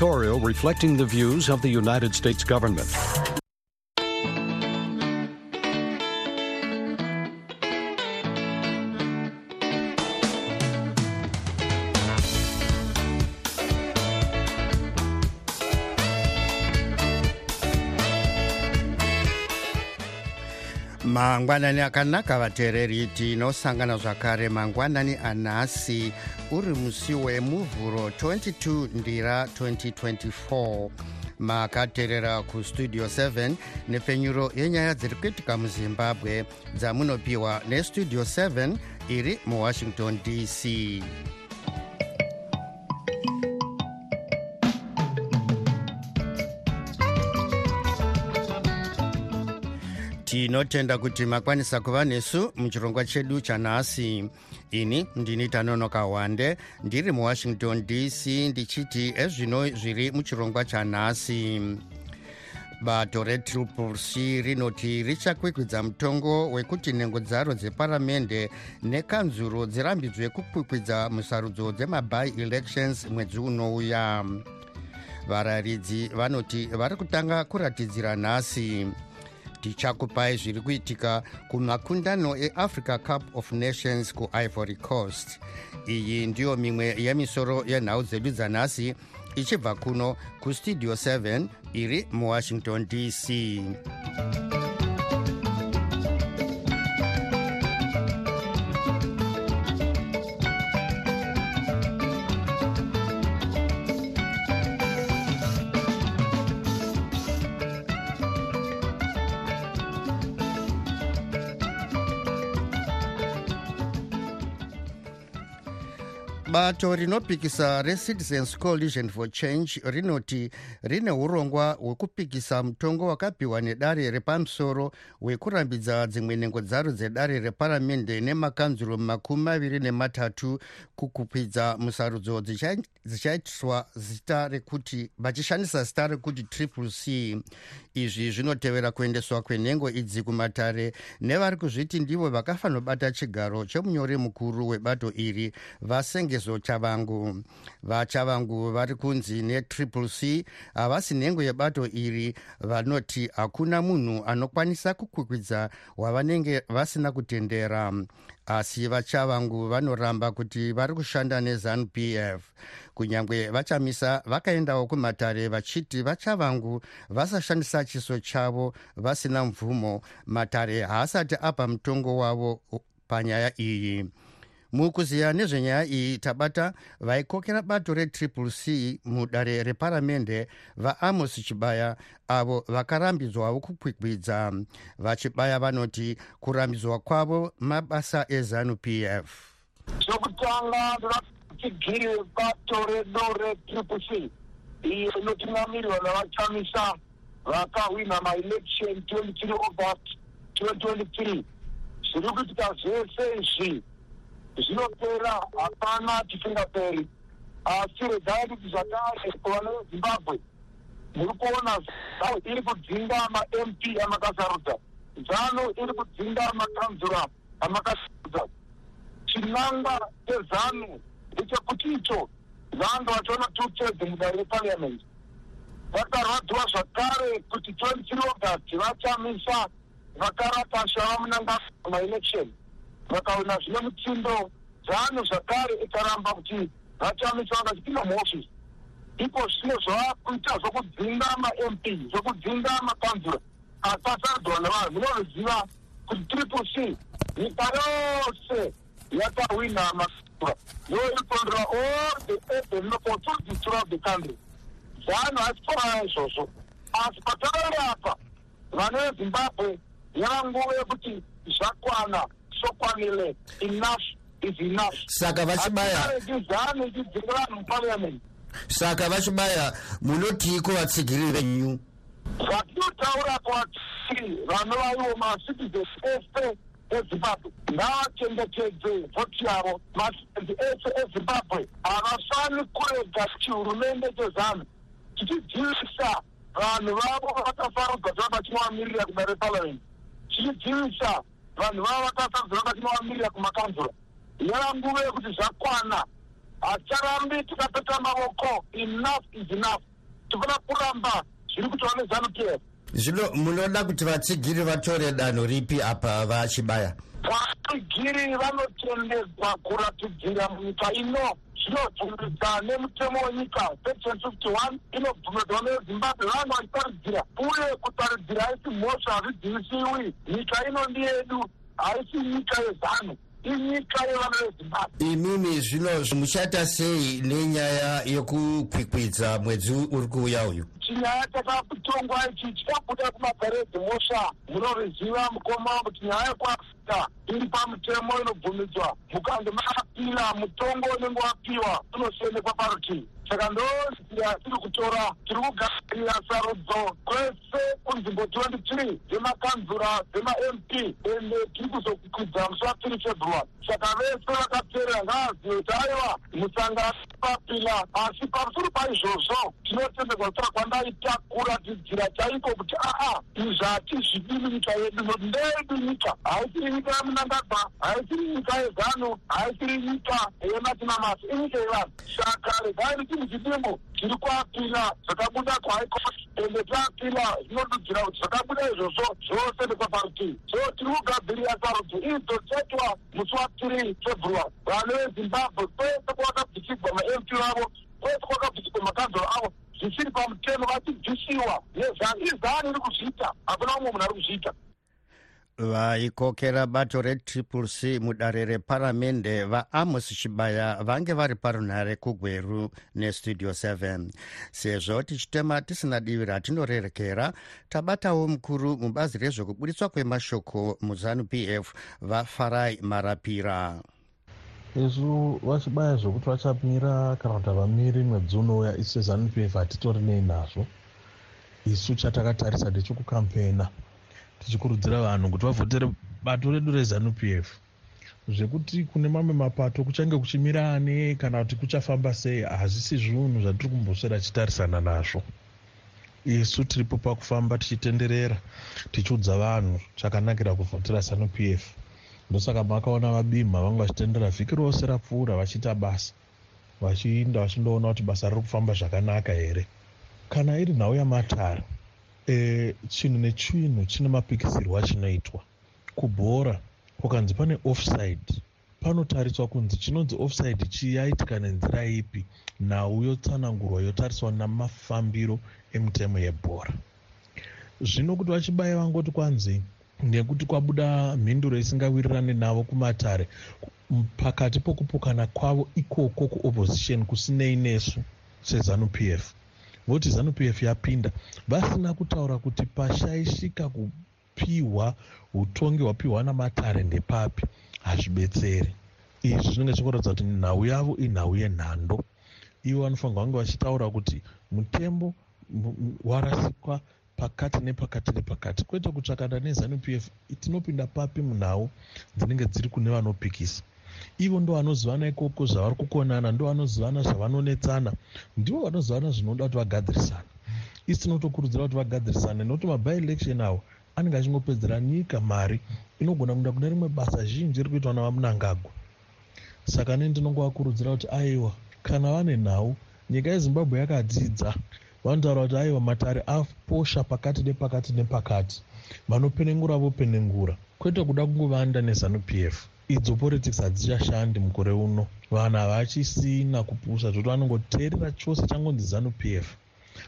editorial reflecting the views of the United States government. mangwanani akanaka vateereri tinosangana zvakare mangwanani anhasi uri musi wemuvhuro 22 ndira 2024 makateerera kustudio 7 nepfenyuro yenyaya dziri kuitika muzimbabwe dzamunopiwa nestudio 7 iri muwashington dc tinotenda kuti makwanisa kuva nesu muchirongwa chedu chanhasi. Ini ndini tanonoka wande ndiri muwashington dc ndichiti ezvino zviri muchirongwa chanhasi. Bato retriple c rinoti richakwikwidza mutongo wekuti nhengo dzaro dzeparamende nekanzuro dzirambidzwe kukwikwidza musarudzo dzemaby elections mwedzi unouya. Vararidzi vanoti vari kutanga kuratidzira nhasi tichakupai zviri kuitika kumakundano eafrica cup of nations kuivory coast. Iyi ndiyo mimwe yemisoro yenhau dzedu dzanhasi ichibva kuno kustudio 7 iri muwashington dc bato rinopikisa recitizens coalition for change rinoti rine urongwa hwekupikisa mutongo wakapiwa nedare repamusoro hwekurambidza dzimwe nhengo dzaro dzedare reparamende nemakanzuro makumi maviri nematatu kukukwidza musarudzo dzichaitiswa zita rekuti vachishandisa zita rekuti triple c. Izvi zvinotevera kuendeswa kwenhengo idzi kumatare nevari kuzviti ndivo vakafanobata chigaro chemunyori mukuru webato iri vasengezo chavangu. Vachavangu vari kunzi netriple c havasi nhengo yebato iri vanoti hakuna munhu anokwanisa kukwikwidza wavanenge vasina kutendera. Asi vachavangu vanoramba kuti vari kushanda nezanup f. Kunyange vachamisa vakaendawo kumatare vachiti vachavangu vasashandisa chiso chavo vasina mvumo. Matare haasati apa mutongo wavo panyaya iyi mukuziya nezvenyaya iyi tabata vaikokera bato retriple c mudare reparamende vaamos chibaya avo vakarambidzwawo kukwikwidza vachibaya vanoti kurambidzwa kwavo mabasa ezanup f. Chokutanga ndakachigiri bato redu retriple c. Iyo inotungamirwa navachamisa vakahwina maelection 23 august 2023 zviri kuitika zvese izvi zvinopera hapana tisingaperi asi regai kuti zvakare kuvana vezimbabwe muri kuona zano iri kudzinga mamp amakasarudza. Zano iri kudzinga makanzura amakasarudza. Chinangwa chezano ndechekuti icho vanga vachiona tutedzi mudare repariamendi vakarwadziwa zvakare kuti 23 august vachamisa vakarapasha vamunanga maelection vakaona zvine mutsindo dzano zvakare ikaramba kuti vachamisa vakachipinda muofisi ipo zvino zvavakuita zvokudzinga mamp zvokudzinga makanzura asasarudzwa navanhu munoziva kuti triple c nyika yose yakahwina makanzura. Yo iri kondora all the urban opportunities throughout the country. Zano hasitoraya izvozvo. Asi patakairi apa vana vezimbabwe yava nguva yekuti zvakwana sokwanile enough is enough. Saka vachibaya ndizano ichidzinga vanhu muparliament saka vachibaya munoti kuvatsigiriri venyu. Zvatinotaura kwatiri vanovaiwo macitizens ese ezimbabwe. Ngavachengetedze vhoti yavo. Macitizensi ese ezimbabwe havafani kurega chihurumende chezanu chichidzivisa vanhu vavo vakasarudzwa kuti vabachinovamirira kuma reparliament chichidzivisa vanhu vava vakasarudzwa vabachinovamirira kumakanzura yava nguva yekuti zvakwana. Haticharambi tikapeta maoko. Enough is enough. Tifana kuramba zviri kutaura nezanup f zvino munoda kuti vatsigiri vatore danho ripi apa vachibaya? Vatsigiri vanotendedzwa kuratidzira munyika ino zvinobvumidza nemutemo wenyika section fifty one inobvumidzwa nezimbabwe. Vanhu vachitaridzira uye kutaridzira haisi mhosva hazvidzivisiwi nyika ino ndiyedu haisi nyika yezanu inyika yevana vezimbabwe. Imimi zvino muchaita sei nenyaya yekukwikwidza mwedzi uri kuuya uyu? Chinyaya chakatongwa ichi chikabuda kumaparedzi mosha munoriziva mukoma kuti nyaya yekuafrica iri pamutemo inobvumidzwa. Mukange makapira mutongo unenge wapiwa unosiyendekwa parutivi. Saka ndonzira tiri kutora tiri kugadzirira sarudzo kwese kunzvimbo 23 dzemakanzura dzemamp ende tiri kuzokwidza musi wa3 february. Saka vese vakateerera ngaazive kuti aiwa musangano papila asi pamusoro paizvozvo tinotendekwa kutora kwandaitakura tidzira chaiko kuti aa izvi hatizvidini nyika yedu nokuti ndeyedu nyika. Haisiri nyika yemunangagwa haisiri nyika yezanu haisiri nyika yematinamasi inyika yevanhu. Saka regai richinhu chidimbo tiri kuapila zvakabuda kuhaikot ende taapila zvinodudzira kuti zvakabuda izvozvo zvose ndekwaparutivi so tiri kugadzirira idzo dzichaitwa musi wa3 february. Vanhu vezimbabwe kwese kwakabvisigwa mamp vavo kwese kwakabvisigwa makanzuro avo zvisiri pamutemo vachibvisiwa nezani izani iri kuzviita. Hakuna umwe munhu ari kuzviita vaikokera bato retriple c mudare reparamende vaamos chibaya vange vari parunhare kugweru nestudio 7 sezvo tichitema tisina divi ratinorerekera tabatawo mukuru mubazi rezvekuburitswa kwemashoko muzanup f vafarai marapira. Isu vachibaya zvokuti vachamira kana kuti havamiri mwedzi unouya isu sezanup f hatitori nei nazvo isu chatakatarisa ndechekukampena tichikurudzira vanhu kuti vavhotere bato redu rezanup f. Zvekuti kune mamwe mapato kuchange kuchimira ane kana kuti kuchafamba sei hazvisi zvinhu zvatiri kumboswera tichitarisana nazvo. Isu tiripo pakufamba tichitenderera tichiudza vanhu chakanakira kuvhotera zanup f. Ndosaka makaona vabima vange vachitendera vhiki rose rapfuura vachiita basa vachiinda vachindoona kuti basa riri kufamba zvakanaka here. Kana iri nhau yamatare e, chinhu nechinhu chine mapikisirwo achinoitwa. Kubhora kukanzi pane offside. Panotariswa kunzi chinonzi offside chiyaitika nenzira ipi nhau yotsanangurwa yotariswa namafambiro emitemo yebhora. Zvino kuti vachibaya vangoti kwanzi nekuti kwabuda mhinduro isingawirirani navo kumatare pakati pokupokana kwavo ikoko kuopposition kusinei nesu sezanup f voti zanup f yapinda. Vasina kutaura kuti pashaishika kupiwa utongi hwapiwa namatare ndepapi. Hazvibetseri. Izvi zvinenge zvikuratidza kuti nhau yavo inhau yenhando. Ivo vanofanirwa vange vachitaura kuti mutembo warasikwa pakati nepakati nepakati. Kwete kutsvakana nezanup f tinopinda papi munhau dzinenge dziri kune vanopikisa ivo ndo vanozivana ikoko zvavari kukonana ndo vanozivana zvavanonetsana ndivo vanozivana zvinoda kuti vagadzirisana isi tinotokurudzira kuti vagadzirisane nokuti mabielection avo anenge achingopedzera nyika mari inogona kuenda kune rimwe basa zhinji riri kuitwa navamunangagwa saka ne ndinongovakurudzira kuti aiwa kana vane nhau nyika yezimbabwe yakadzidza. Vanotaura kuti aiwa matare aposha pakati nepakati nepakati. Vanopenengura vopenengura. Kwete kuda kungovanda nezanup f idzo politics hadzichashandi mukore uno. Vanhu havachisina kupusha zvekuti vanongoteerera chose changonzi zanup f.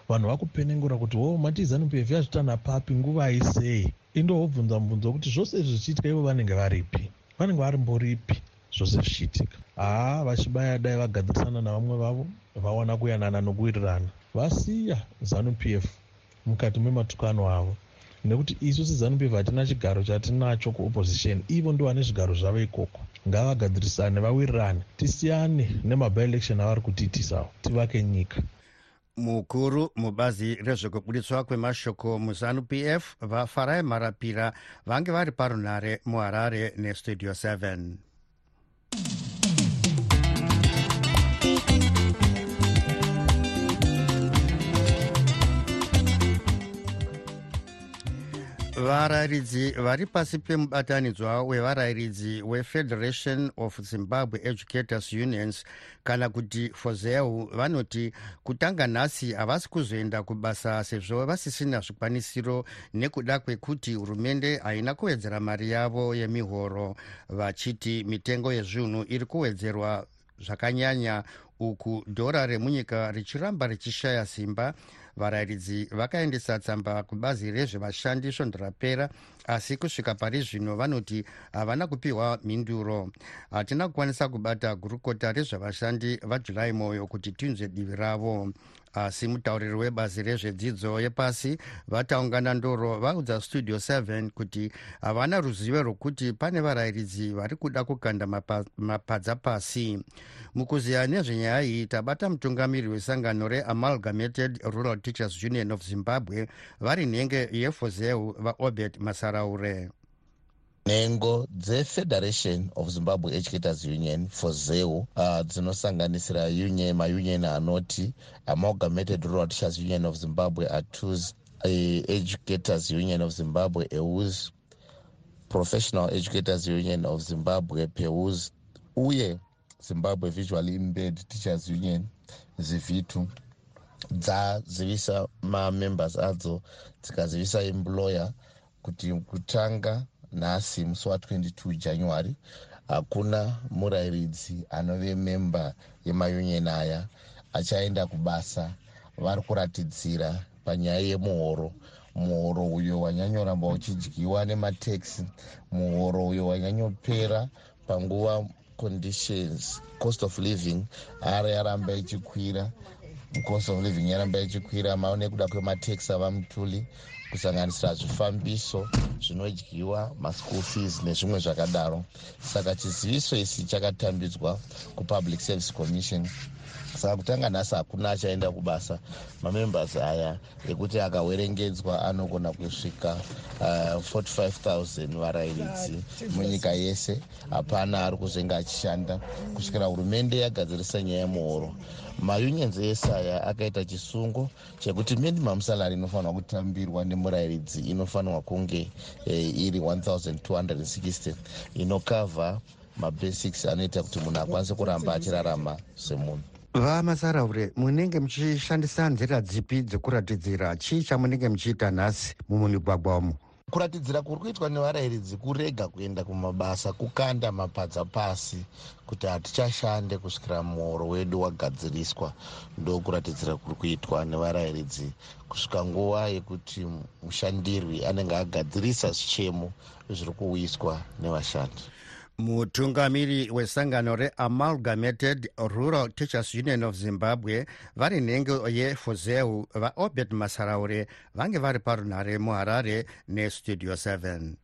Vanhu vakupenengura kuti wo mati zanup f yazvitana papi nguva isei indovobvunza mubvunzo wekuti zvose izvi zvichiitika ivo vanenge varipi? Vanenge vari mboripi? Zvose zvichiitika. Haa vachibaya dai vagadzirisana navamwe vavo vawana kuyanana nokuwirirana. Vasiya zanup f mukati mematukano avo nekuti isu sezanup f hatina chigaro chatinacho kuopposition. Ivo ndo vane zvigaro zvavo ikoko. Ngavagadzirisane vawirirane tisiyane nemabielection avari kutiitisawo tivake nyika. Mukuru mubazi rezvekuburitswa kwemashoko muzanup f vafarai marapira vange vari parunhare muharare nestudio 7 varayiridzi vari pasi pemubatanidzwa wevarayiridzi wefederation of zimbabwe educators unions kana kuti fozeu vanoti kutanga nhasi havasi kuzoenda kubasa sezvo vasisina zvikwanisiro nekuda kwekuti hurumende haina kuwedzera mari yavo yemihoro. Vachiti mitengo yezvinhu iri kuwedzerwa zvakanyanya uku dhora remunyika richiramba richishaya simba varayiridzi vakaendesa tsamba kubazi rezvevashandi svondo rapera asi kusvika pari zvino vanoti havana kupiwa mhinduro. Hatina kukwanisa kubata gurukota rezvevashandi vajulai mwoyo kuti tinzwe divi ravo asi mutauriri webazi rezvedzidzo yepasi vataungana ndoro vaudza studio 7 kuti havana ruzivo rwokuti pane varayiridzi vari kuda kukanda mapadza pasi. Mukuziya nezvenyaya iyi tabata mutungamiri wesangano reamalgamated rural teachers union of zimbabwe vari nhenge yefozeu vaobert masaraure nhengo dzefederation of zimbabwe educators union fozeu uh, dzinosanganisira union maunion anoti amalgamated rural teachers union of zimbabwe atus uh, educators union of zimbabwe eus professional educators union of zimbabwe peus uye zimbabwe visually impaired teachers union zivhitu dzazivisa mamembers adzo dzikazivisa employer kuti kutanga nhasi musi wa22 january hakuna murayiridzi anove memba yemayunion aya achaenda kubasa. Vari kuratidzira panyaya yemuhoro muhoro uyo wanyanyoramba uchidyiwa nemataxi muhoro uyo wanyanyopera panguva conditions. Cost of living ari yaramba ichikwira cost of living yaramba ichikwira mao nekuda kwemataxi ava mutuli kusanganisira zvifambiso zvinodyiwa maschool fees nezvimwe zvakadaro. Saka chiziviso isi chakatambidzwa kupublic service commission saka kutanga nhasi hakuna achaenda kubasa. Mamembers aya ekuti akawerengedzwa anogona kusvika uh, 45000 varayiridzi munyika yese. Hapana ari kuzenge achishanda. Kusvikira hurumende yagadzirisa nyaya yemuhoro. Maunions ese aya akaita chisungo chekuti minimum salary inofanirwa kutambirwa nemurayiridzi inofanirwa kunge eh, iri 1260 inokavha mabasics anoita kuti munhu akwanise kuramba achirarama semunhu vamasaraure munenge muchishandisa nzira dzipi dzekuratidzira chii chamunenge muchiita nhasi mumumigwagwa umo kuratidzira kuri kuitwa nevarayiridzi kurega kuenda kumabasa kukanda mapadza pasi kuti hatichashande kusvikira muhoro wedu wagadziriswa. Ndokuratidzira kuri kuitwa nevarayiridzi kusvika nguva yekuti mushandirwi anenge agadzirisa zvichemo zviri kuuyiswa nevashandi mutungamiri wesangano reamalgamated rural teachers union of zimbabwe vari nhengo yefozeu vaobert masaraure vange vari parunhare muharare nestudio 7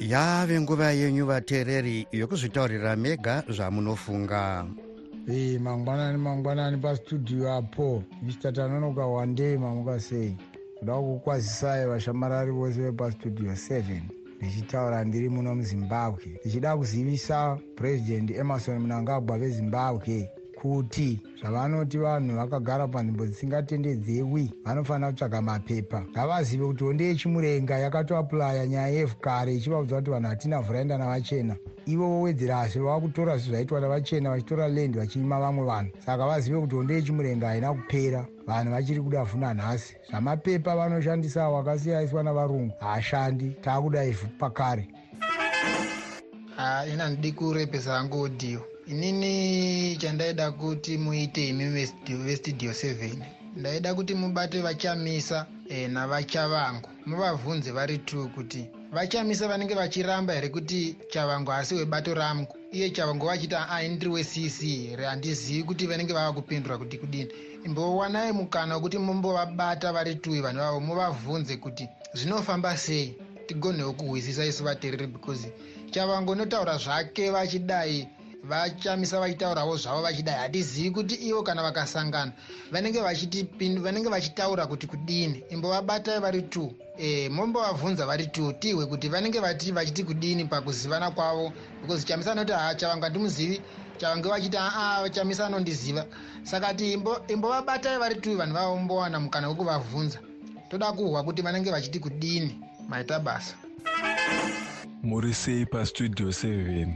yave nguva yenyu vateereri yokuzvitaurira mega zvamunofunga e mangwanani mangwanani pastudio apo. Mr tanonoka wandei mamuka sei kuda kukwazisai vashamarari vose vepastudio 7 ndichitaura ndiri muno muzimbabwe. Ndichida kuzivisa purezidendi emarson munangagwa vezimbabwe kuti zvavanoti vanhu vakagara panzvimbo dzisingatendedzewi vanofanira kutsvaga mapepa. Ngavazive kuti honde yechimurenga yakatoapuraya nyaya yefu kare ichivaudza kuti vanhu hatina vhuraenda navachena. Ivo vowedzerasi vava kutora zvi zvaitwa navachena vachitora lendi vachiima vamwe vanhu. Saka vazive kuti honde yechimurenga haina kupera. Vanhu vachiri kuda vhuna nhasi. Zvamapepa vanoshandisawo akasiyaiswa navarungu haashandi. Taakuda ivhu pakare ina ndidi kurepesa hangu odhiyo inini chandaida kuti muite imi vestudio 7 ndaida kuti mubate vachamisa e, navachavangu muvavhunze vari t kuti vachamisa vanenge vachiramba here kuti chavangu hasi webato rangu. Iye chavangu vachiti a indiri wecc here. Handizivi kuti vanenge vava kupindura kuti kudini. Imbowanai mukana wekuti mumbovabata vari tui vanhu vavo muvavhunze kuti zvinofamba sei. Tigonewo kuhwisisa isu vateereri because chavangu notaura zvake vachidai vachamisa vachitaurawo zvavo vachidai. Hatizivi kuti ivo kana vakasangana vanenge vanenge vachitaura kuti kudini. Imbovabatai vari t e, mombovabvunza vari t tihwe kuti vanenge vati vachiti kudini pakuzivana kwavo. Because chamisa anoti ha chavanga ndimuzivi. Chavange vachiti aa chamisa anondiziva saka ti imbovabatai vari t vanhu vavo mbowana mukana wekuvabvunza toda kuhwa kuti vanenge vachiti kudini maita basa muri sei pastudio 7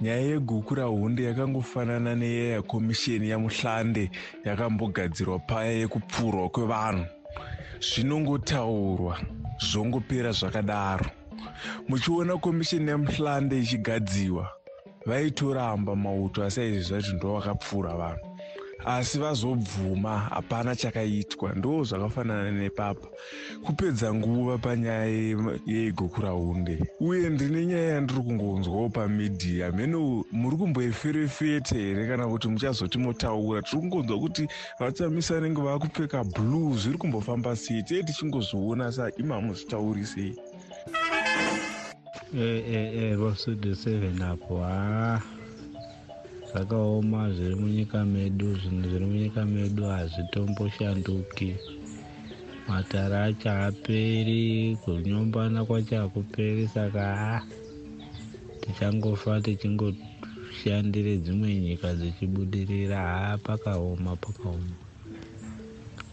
nyaya yeguku rahunde yakangofanana neyeya komisheni yamuhlande yakambogadzirwa paya yekupfurwa kwevanhu. Zvinongotaurwa zvongopera zvakadaro. Muchiona komisheni yamuhlande ichigadziwa vaitoramba mauto asi aizvi zvacho ndo vakapfuura vanhu asi vazobvuma hapana chakaitwa. Ndo zvakafanana nepapa. Kupedza nguva panyaya yeigokurahunde uye ndine nyaya yandiri kungonzwawo pamidhiya mheno muri kumboiferefete here kana kuti muchazoti motaura? Tiri kungonzwa kuti vatsamisa vanenge vakupfeka blue zviri kumbofamba sei? Tee tichingozviona sa imamu zvitaurisei e e e vasudu 7 apo haa zvakaoma zviri munyika medu zvinhu zviri munyika medu hazvitomboshanduki matara acho haaperi kunyombana kwacho hakuperi saka ha tichangofa tichingoshandire dzimwe nyika dzichibudirira. Haa pakaoma pakaoma.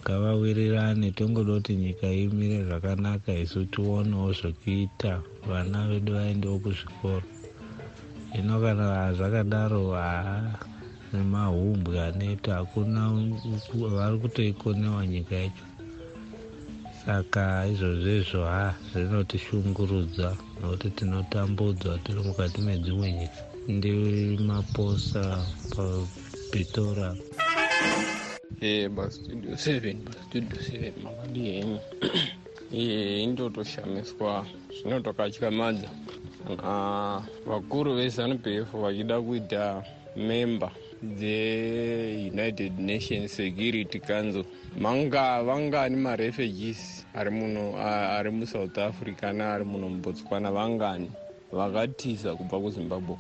Ngavawirirane tongoda kuti nyika imire zvakanaka isu tionewo zvokuita. Vana vedu vaendewo kuzvikoro ino kana zvakadaro haa nemahumbwe anoita hakuna vari kutoikonewa nyika yacho. Saka izvozvezvo ha zvinotishungurudza nokuti tinotambudzwa tiri mukati medzimwe nyika. Ndi maposa papitora. E pastudio seven pastudio seven makadi henyu iye indotoshamiswa zvinotokatyamadza vakuru vezanup f vachida kuita member dzeunited nations security council. Manga vangani marefugees ari muno ari musouth africa neari muno mubotswana vangani vakatiza kubva kuzimbabwe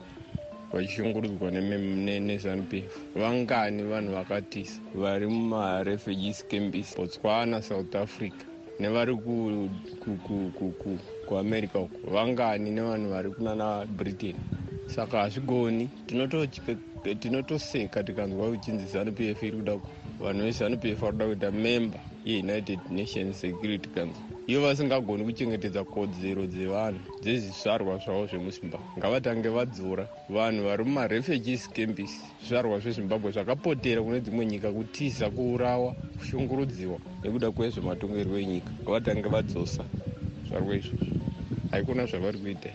vachishungurudzwa nezanup f vangani vanhu vakatiza vari mumarefugees cambis botswana south africa nevari kuamerica uko vangani nevanhu vari kunana britain saka hazvigoni tinotoseka tikanzwa uchinzi zanup f iri kuda vanhu vezanup f vari kuda kuita member yeunited nations security council. Ivo vasingagoni kuchengetedza kodzero dzevanhu dzezvizvarwa zvavo zvemuzimbabwe. Ngavatange vadzora vanhu vari mumarefugees cambis zvizvarwa zvezimbabwe zvakapotera kune dzimwe nyika kutiza kuurawa kushungurudziwa nekuda kwezvematongerwo enyika. Ngavatange vadzosa zvarwa izvozvo haikuna zvavari kuita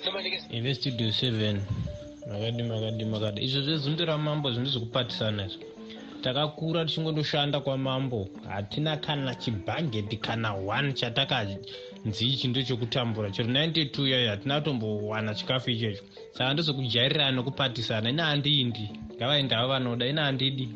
izvo ive studio seven. Makadi makadi makadi izvo zvezundu ramambo zvinhu zvekupatisana izvo takakura tichingondoshanda kwamambo. Hatina kana chibhageti kana one chatakanzi ichi ndo chekutambura chero 92 yayo hatina tombowana chikafu ichecho saka ndozvekujairira nokupatisana ina handindi ngavaendavo vanoda. Ina handidi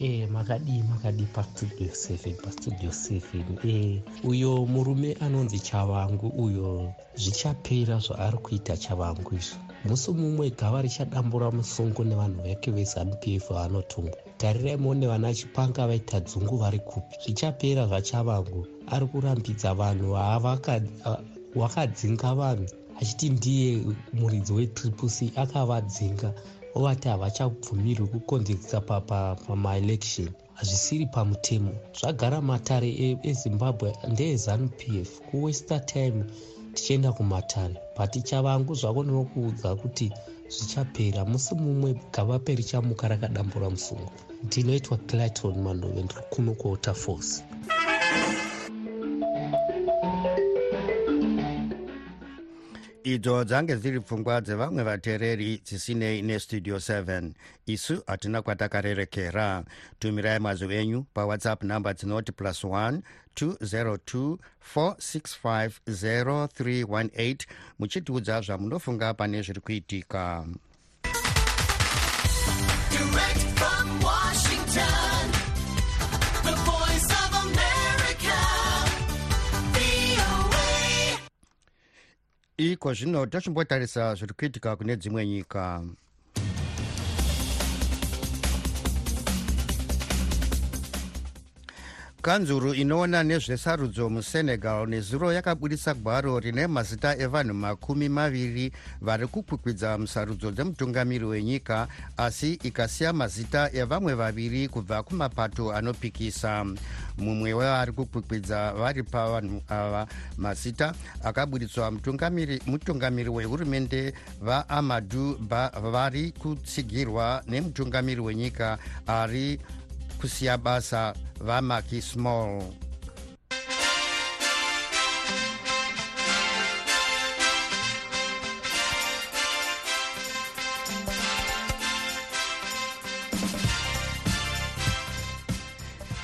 e makadii makadii pastudio 7 pastudio 7 e uyo murume anonzi chavangu uyo zvichapera zvaari kuita chavangu izvo musi mumwe gava richadambura musungu nevanhu vake vezanup f vaanotumwa tarirai muone vana chipanga vaita dzungu vari kupi. Zvichapera zvachavangu ari kurambidza vanhu wakadzinga vanhu. Achiti ndiye muridzi wetriple c akavadzinga ovati havachabvumirwi kukonzekisa pamaelection hazvisiri pamutemo. Zvagara matare ezimbabwe ndeezanup f. Kuwester time tichienda kumatare. But chavangu zvako ndinokuudza kuti zvichapera. Musi mumwe gavape richamuka rakadambura musungu ndinoitwa clayton mandove ndiri kuno kuota idzo dzange dziri pfungwa dzevamwe vateereri dzisinei nestudio 7 isu hatina kwatakarerekera. Tumirai mazwi enyu pawhatsapp namba dzinoti plus 1 202 465 0318 muchitiudza zvamunofunga pane zviri kuitika iko zvino tochimbotarisa zviri kuitika kune dzimwe nyika kanzuru inoona nezvesarudzo musenegal nezuro yakabudisa gwaro rine mazita evanhu makumi maviri vari kukwikwidza musarudzo dzemutungamiri wenyika asi ikasiya mazita evamwe vaviri kubva kumapato anopikisa. Mumwe wevari kukwikwidza vari pavanhu ava mazita akabuditswa mutungamiri wehurumende vaamadu vari kutsigirwa nemutungamiri wenyika ari kusiya basa vamaki small.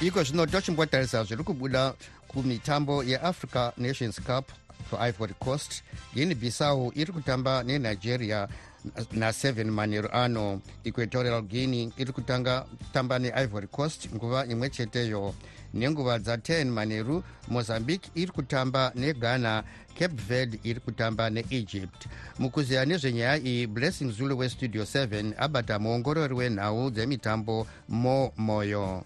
Iko zvino tochimbotarisa zviri kubuda kumitambo yeafrica nations cup kuivory coast. Guinea bissau iri kutamba nenigeria na7 manheru ano equatorial guinea iri kutanga kutamba neivory coast nguva imwe cheteyo. Nenguva dza10 manheru mozambique iri kutamba neghana cape verde iri kutamba neegypt. Mukuziya nezvenyaya iyi blessing zulu westudio 7 abata muongorori wenhau dzemitambo mo moyo.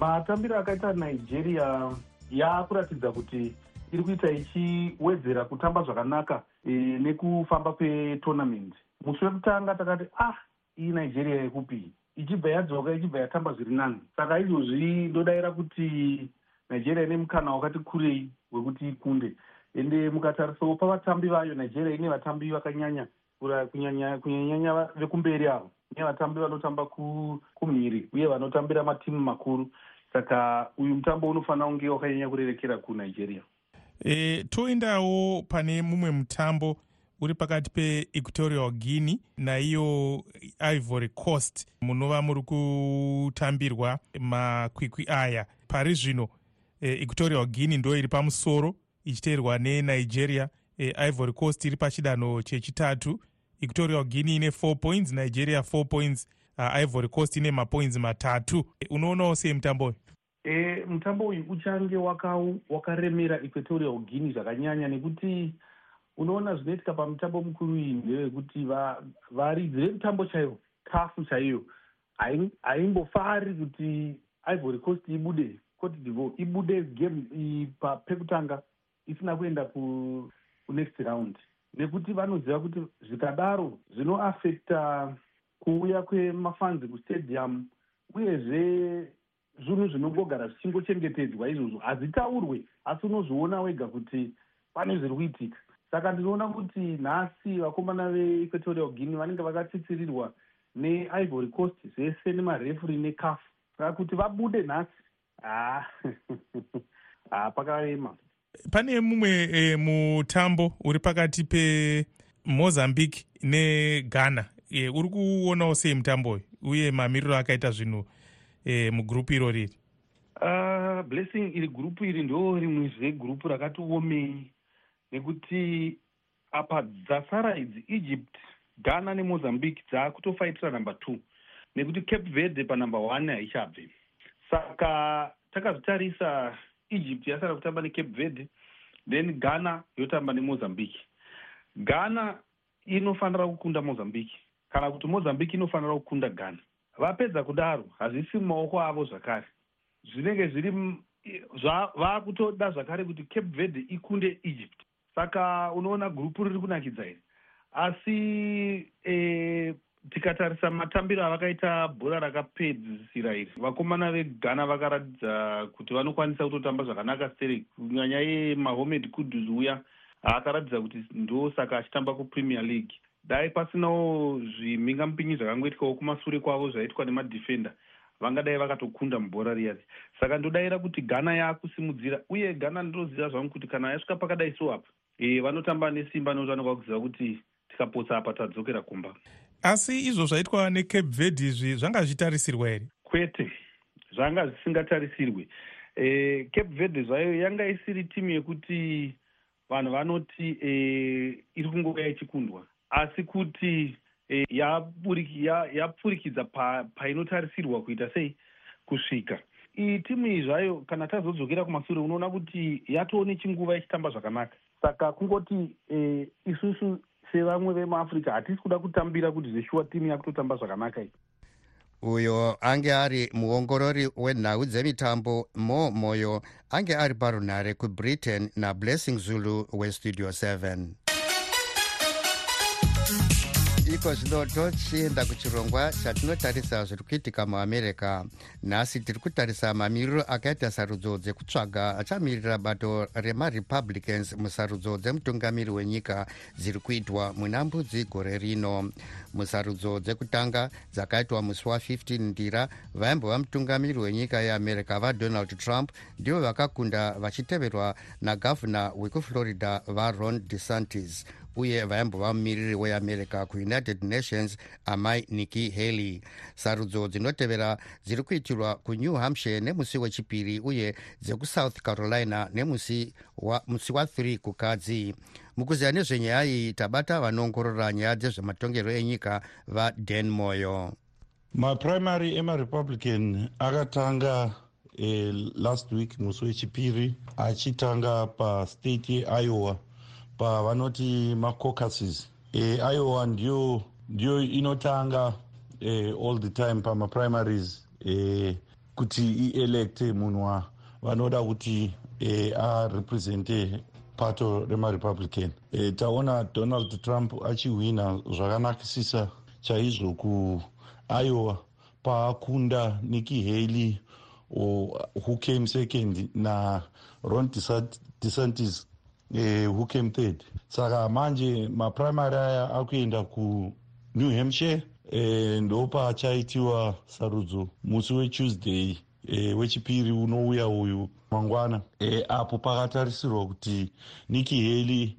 Matambiro akaita nigeria yaakuratidza kuti iri kuita ichiwedzera kutamba zvakanaka e, nekufamba kwetournament. Musi wekutanga takati ah iyi nigeria yekupi ichibva yadzoka ichibva yatamba zviri nani. Saka izvozvi ndodayira kuti nigeria ine mukana wakati kurei wekuti ikunde. Ende mukatarisawo pavatambi vayo nigeria ine vatambi vakanyanya kunyanyanya vekumberi avo. Ine vatambi vanotamba kumhiri uye vanotambira matimu makuru. Saka uyu mutambo unofanira kunge wakanyanya kurerekera kunigeria e, toendawo pane mumwe mutambo uri pakati peequatorial guinea naiyo ivory coast munova muri kutambirwa makwikwi aya. Pari zvino e, equatorial guinea ndo iri pamusoro ichiteerwa nenigeria. E, ivory coast iri pachidanho chechitatu. Equatorial guinea ine 4 points nigeria 4 points uh, ivory coast ine mapoints matatu. E, unoonawo sei mutambo uyu e, mutambo uyu uchange wakaremera waka equatorial guinea zvakanyanya nekuti unoona zvinoitika pamutambo mukuru iyi ndevekuti varidzi va vemutambo chaivo kafu chaiyo. Haimbofari kuti ivory coast ibude cote divoir ibude game pekutanga isina kuenda kunext round. Nekuti vanoziva kuti zvikadaro zvinoafecta kuuya kwemafanzi kustadium uyezve zvinhu zvinongogara zvichingochengetedzwa izvozvo. Hazitaurwe asi unozviona wega kuti pane zviri kuitika. Saka ndinoona kuti nhasi vakomana veequatorial guinea vanenge vakatsitsirirwa neivory coast zvese nemarefuri necaf. Saka kuti vabude nhasi ha ha pakarema. Pane mumwe e, mutambo uri pakati pemozambique neghana e, uri kuonawo sei mutambo uyu? Uye mamiriro akaita zvinhu e, mugurupu iro riri? Uh, blessing iri gurupu iri ndo rimwezve gurupu rakatiomei nekuti apa dzasara idzi egypt ghana nemozambique dzakutofaitira number two nekuti cape verde panumber one haichabve saka takazvitarisa egypt yasara kutamba necape verde then ghana yotamba nemozambique. Ghana inofanira kukunda mozambique kana kuti mozambique inofanira kukunda ghana vapedza kudaro hazvisi mumaoko avo zvakare. Zvinenge zviri vaakutoda zvakare kuti cape verde ikunde egypt. Saka unoona gurupu riri kunakidza iri. Asi e, tikatarisa matambiro avakaita bhora rakapedzisira iri vakomana veghana vakaratidza kuti vanokwanisa kutotamba zvakanaka stere kunyanya yemahomed kudus uya akaratidza kuti ndo saka achitamba kupremier league dai pasinawo zvimhingamupinyi zvakangoitikawo kumasure kwavo zvaitwa nemadhefenda vangadai vakatokunda mubhora riyari saka ndodayira kuti ghana yaakusimudzira uye ghana ndinoziva zvangu kuti kana yasvika pakadai so apa e, vanotamba nesimba nokuti vanoga kuziva kuti tikapotsa apa tadzokera kumba. Asi izvo zvaitwa necape verde izvi zvanga zvitarisirwa here kwete zvanga zvisingatarisirwe e, cape verde zvayo yanga isiri timu yekuti vanhu vanoti e, iri kungouya ichikundwa asi kuti e, yapfurikidza painotarisirwa pa kuita sei kusvika? Iyi timu iyi zvayo kana tazodzokera kumashure unoona kuti yatoo nechinguva ichitamba zvakanaka. Saka kungoti e, isusu sevamwe vemuafrica hatisi kuda kutambira kuti zveshuwa timu yakutotamba zvakanaka i uyo ange ari muongorori wenhau dzemitambo mo moyo ange ari parunhare kubritain nablessing zulu westudio 7 iko zvino tochienda kuchirongwa chatinotarisa zviri kuitika muamerica nhasi tiri kutarisa mamiriro akaita sarudzo dzekutsvaga achamirira bato remarepublicans musarudzo dzemutungamiri wenyika dziri kuitwa muna mbudzi gore rino. Musarudzo dzekutanga dzakaitwa musi wa15 ndira vaimbova mutungamiri wenyika yeamerica vadonald trump ndivo vakakunda vachiteverwa nagavhuna wekuflorida varon desantis uye vaimbova mumiriri weamerica kuunited nations amai nikki haley. Sarudzo dzinotevera dziri kuitirwa kunew hampshire nemusi wechipiri uye dzekusouth carolina nemusi wa3 kukadzi. Mukuziva nezvenyaya iyi tabata vanoongorora nyaya dzezvematongero enyika vadan moyo. Maprimary emarepublican akatanga eh, last week musi wechipiri achitanga pastate yeiowa pavanoti macocases e, iowa ndiyo ndiyo inotanga e, all the time pamaprimaries e, kuti ielecte munhu vanoda kuti e, arepresente pato remarepublican. E, taona donald trump achihwina zvakanakisisa chaizvo kuiowa paakunda nikki haley who came second naron desantis eh, who came third? Saka manje maprimary aya akuenda kunew hampshire eh, ndopachaitiwa sarudzo musi wetuesday eh, wechipiri unouya uyu mangwana. Eh, apo pakatarisirwa kuti nikki haley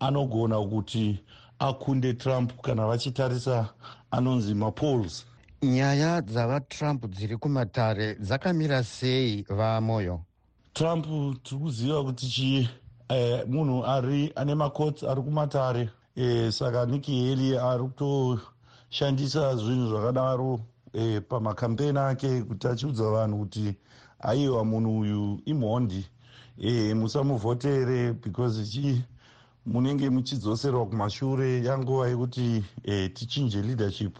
anogona kuti akunde trump kana vachitarisa anonzi mapols nyaya dzavatrump dziri kumatare dzakamira sei vamoyo trump tiri kuziva kuti chii eh, munhu ari ane makotsi ari kumatare. Eh, saka nikki haley ari kutoshandisa zvinhu zvakadaro eh, pamakampeni ake kuti achiudza vanhu kuti aiwa munhu uyu imhondi. Eh, musamuvhotere because chi munenge muchidzoserwa kumashure yanguva yekuti eh, tichinje leadership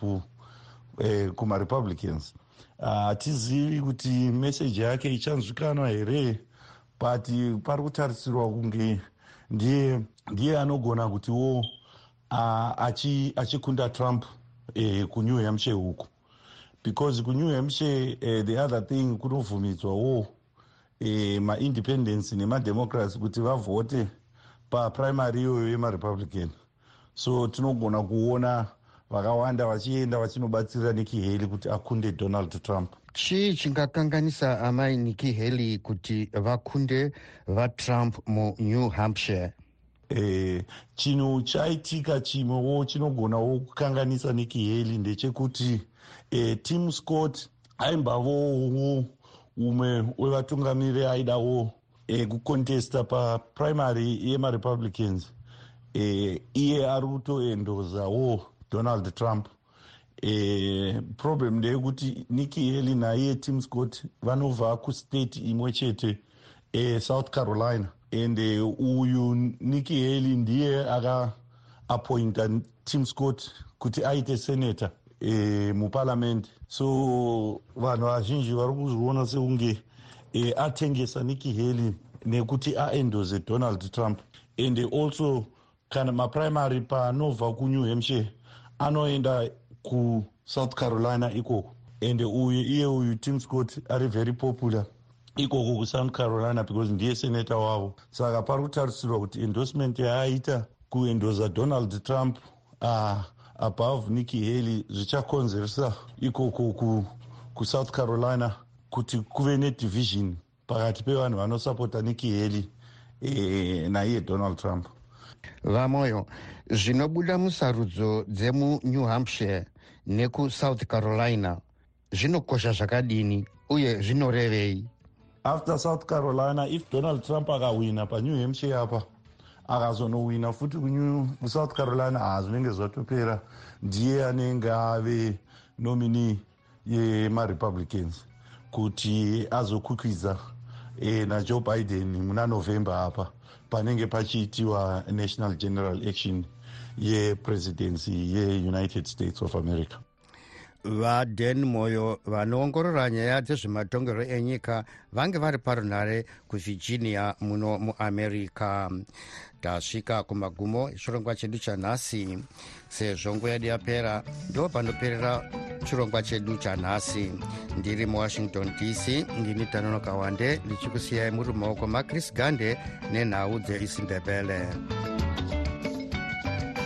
eh, kumarepublicans hatizivi uh, kuti meseji yake ichanzwikanwa here but pari kutarisirwa kunge ndiye ndiye anogona kutiwo achikunda achi trump eh, kunew hampshire uku. Because kunew hampshire eh, the other thing kunobvumidzwawo eh, maindependence nemademocracy kuti vavhote paprimary iyoyo yemarepublican. So tinogona kuona vakawanda vachienda vachinobatsirira nikki haley kuti akunde donald trump chii chingakanganisa amai nikki haley kuti vakunde vatrump munew hampshire. Eh, chinhu chaitika chimwewo chinogonawo kukanganisa nikki haley ndechekuti eh, tim scott aimbavowo umwe wevatungamiri aidawo eh, kukontesta paprimary yemarepublicans eh, iye ari kutoendozawo donald trump e, problem ndeyekuti nikki haley naiye tim scott vanobva kustate imwe chete esouth carolina. And uyu nikki haley ndiye akaapointa tim scott kuti aite senator e, muparamendi so vanhu vazhinji vari kuzviona sekunge e, atengesa nikki haley nekuti aendose donald trump. And also kana maprimary panobva kunew hampshire anoenda kusouth carolina ikoko. And uyu iye uyu tim scott ari very popular ikoko kusouth carolina because ndiye senata wavo. Saka pari kutarisirwa kuti endorsement yaaita kuendosa donald trump uh, above nikki haley zvichakonzeresa ikoko kusouth carolina kuti kuve nedivision pakati pevanhu vanosapota nikki haley e, naiye donald trump. Vamoyo zvinobuda musarudzo dzemunew hampshire nekusouth carolina. Zvinokosha zvakadini uye zvinorevei? After south carolina if donald trump akawina panew hampshire apa akazonowina futi kusouth carolina hazvinenge zvatopera. Ndiye anenge ave nomini yemarepublicans kuti azokwikwidza e, najoe biden muna november apa panenge pachiitiwa national general action yepresidency yeunited states of america. Vadan moyo vanoongorora nyaya dzezvematongerwo enyika vange vari parunhare kuvirginia muno muamerica. Tasvika kumagumo echirongwa chedu chanhasi sezvo nguva yedu yapera ndo panoperera chirongwa chedu chanhasi. Ndiri muwashington dc ndini tanonoka wande ndichikusiyai muri mumaoko makris gande nenhau dzeisindebele